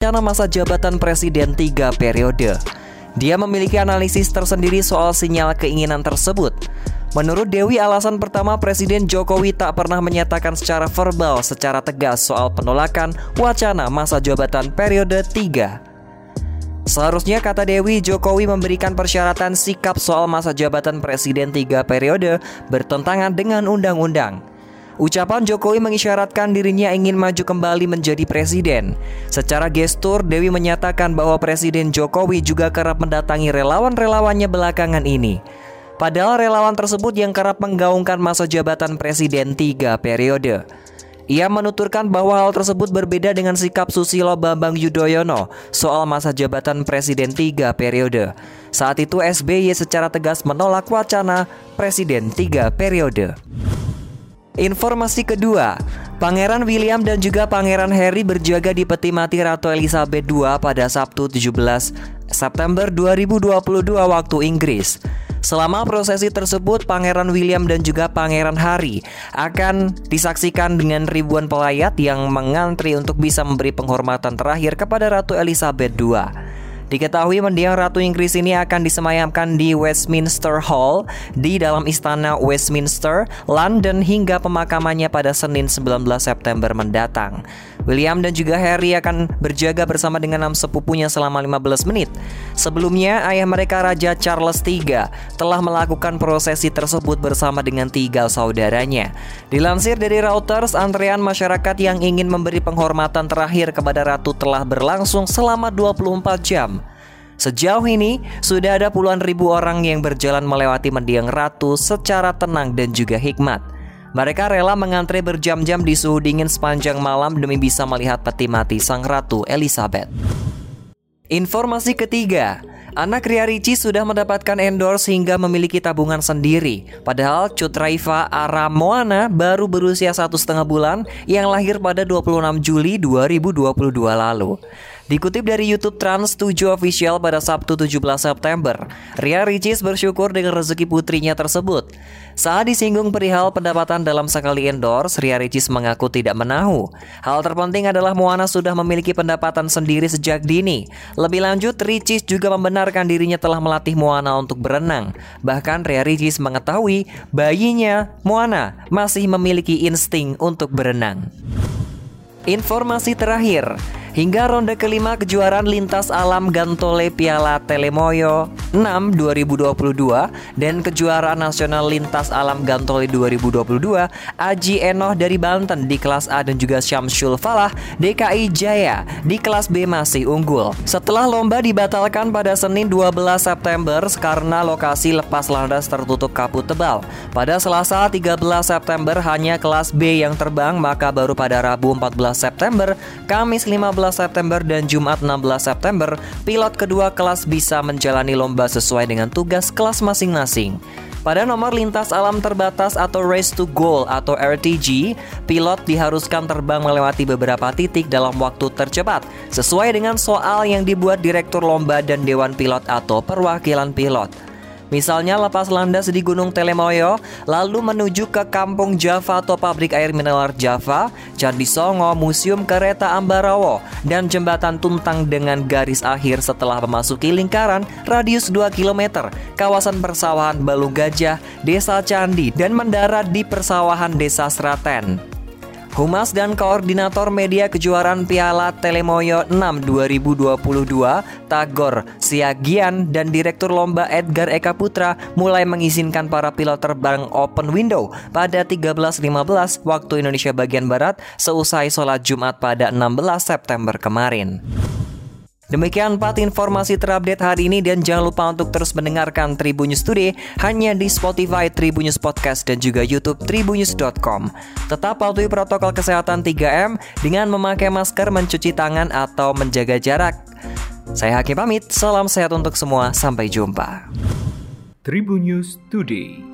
rencana masa jabatan presiden tiga periode. Dia memiliki analisis tersendiri soal sinyal keinginan tersebut. Menurut Dewi, alasan pertama Presiden Jokowi tak pernah menyatakan secara verbal secara tegas soal penolakan wacana masa jabatan periode 3. Seharusnya kata Dewi, Jokowi memberikan persyaratan sikap soal masa jabatan presiden tiga periode bertentangan dengan undang-undang. Ucapan Jokowi mengisyaratkan dirinya ingin maju kembali menjadi presiden. Secara gestur, Dewi menyatakan bahwa Presiden Jokowi juga kerap mendatangi relawan-relawannya belakangan ini. Padahal relawan tersebut yang kerap menggaungkan masa jabatan presiden tiga periode. Ia menuturkan bahwa hal tersebut berbeda dengan sikap Susilo Bambang Yudhoyono soal masa jabatan presiden tiga periode. Saat itu SBY secara tegas menolak wacana presiden tiga periode. Informasi kedua, Pangeran William dan juga Pangeran Harry berjaga di peti mati Ratu Elizabeth II pada Sabtu 17 September 2022 waktu Inggris. Selama prosesi tersebut, Pangeran William dan juga Pangeran Harry akan disaksikan dengan ribuan pelayat yang mengantri untuk bisa memberi penghormatan terakhir kepada Ratu Elizabeth II. Diketahui mendiang Ratu Inggris ini akan disemayamkan di Westminster Hall di dalam istana Westminster, London hingga pemakamannya pada Senin 19 September mendatang. William dan juga Harry akan berjaga bersama dengan enam sepupunya selama 15 menit. Sebelumnya, ayah mereka Raja Charles III telah melakukan prosesi tersebut bersama dengan tiga saudaranya. Dilansir dari Reuters, antrean masyarakat yang ingin memberi penghormatan terakhir kepada Ratu telah berlangsung selama 24 jam. Sejauh ini, sudah ada puluhan ribu orang yang berjalan melewati mendiang ratu secara tenang dan juga hikmat. Mereka rela mengantre berjam-jam di suhu dingin sepanjang malam demi bisa melihat peti mati sang ratu Elizabeth. Informasi ketiga, Anak Ria Ricci sudah mendapatkan endorse hingga memiliki tabungan sendiri. Padahal Cut Raifa Aramoana baru berusia satu setengah bulan yang lahir pada 26 Juli 2022 lalu. Dikutip dari YouTube Trans 7 Official pada Sabtu 17 September, Ria Ricis bersyukur dengan rezeki putrinya tersebut. Saat disinggung perihal pendapatan dalam sekali endorse, Ria Ricis mengaku tidak menahu. Hal terpenting adalah Moana sudah memiliki pendapatan sendiri sejak dini. Lebih lanjut, Ricis juga membenarkan dirinya telah melatih Moana untuk berenang. Bahkan Ria Ricis mengetahui bayinya, Moana, masih memiliki insting untuk berenang. Informasi terakhir, Hingga ronde kelima kejuaraan lintas alam Gantole Piala Telemoyo 6 2022 dan kejuaraan nasional lintas alam Gantole 2022 Aji Enoh dari Banten di kelas A dan juga Syamsul Falah DKI Jaya di kelas B masih unggul. Setelah lomba dibatalkan pada Senin 12 September karena lokasi lepas landas tertutup kabut tebal. Pada Selasa 13 September hanya kelas B yang terbang maka baru pada Rabu 14 September, Kamis 15 September dan Jumat 16 September, pilot kedua kelas bisa menjalani lomba sesuai dengan tugas kelas masing-masing. Pada nomor lintas alam terbatas atau Race to Goal atau RTG, pilot diharuskan terbang melewati beberapa titik dalam waktu tercepat, sesuai dengan soal yang dibuat direktur lomba dan dewan pilot atau perwakilan pilot. Misalnya lepas landas di Gunung Telemoyo, lalu menuju ke Kampung Java atau pabrik air mineral Java, Candi Songo, Museum Kereta Ambarawa, dan Jembatan Tuntang dengan garis akhir setelah memasuki lingkaran radius 2 km, kawasan persawahan Balu Gajah, Desa Candi, dan mendarat di persawahan Desa Sraten. Humas dan Koordinator Media Kejuaraan Piala Telemoyo 6 2022, Tagor Siagian dan Direktur Lomba Edgar Eka Putra mulai mengizinkan para pilot terbang open window pada 13.15 waktu Indonesia bagian Barat seusai sholat Jumat pada 16 September kemarin. Demikian empat informasi terupdate hari ini dan jangan lupa untuk terus mendengarkan Tribunnews Today hanya di Spotify Tribunnews Podcast dan juga YouTube tribunnews.com. Tetap patuhi protokol kesehatan 3M dengan memakai masker, mencuci tangan atau menjaga jarak. Saya Hakim pamit, salam sehat untuk semua, sampai jumpa. Tribunnews Today